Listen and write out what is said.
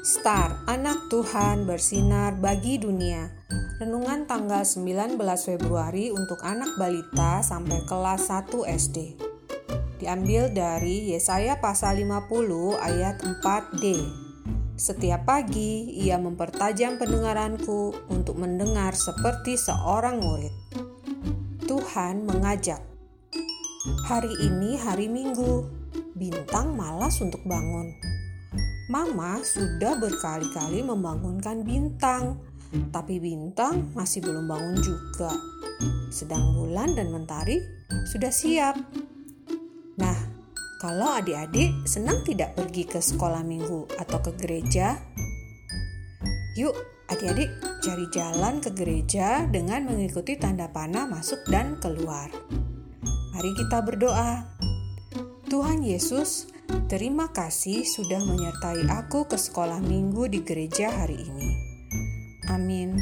Star, anak Tuhan bersinar bagi dunia. Renungan tanggal 19 Februari untuk anak balita sampai kelas 1 SD. Diambil dari Yesaya pasal 50 ayat 4D. Setiap pagi ia mempertajam pendengaranku untuk mendengar seperti seorang murid. Tuhan mengajak. Hari ini hari Minggu, bintang malas untuk bangun Mama sudah berkali-kali membangunkan bintang, tapi bintang masih belum bangun juga. Sedang bulan dan mentari sudah siap. Nah, kalau adik-adik senang tidak pergi ke sekolah minggu atau ke gereja? Yuk, adik-adik cari jalan ke gereja dengan mengikuti tanda panah masuk dan keluar. Mari kita berdoa. Tuhan Yesus, Terima kasih sudah menyertai aku ke sekolah minggu di gereja hari ini. Amin.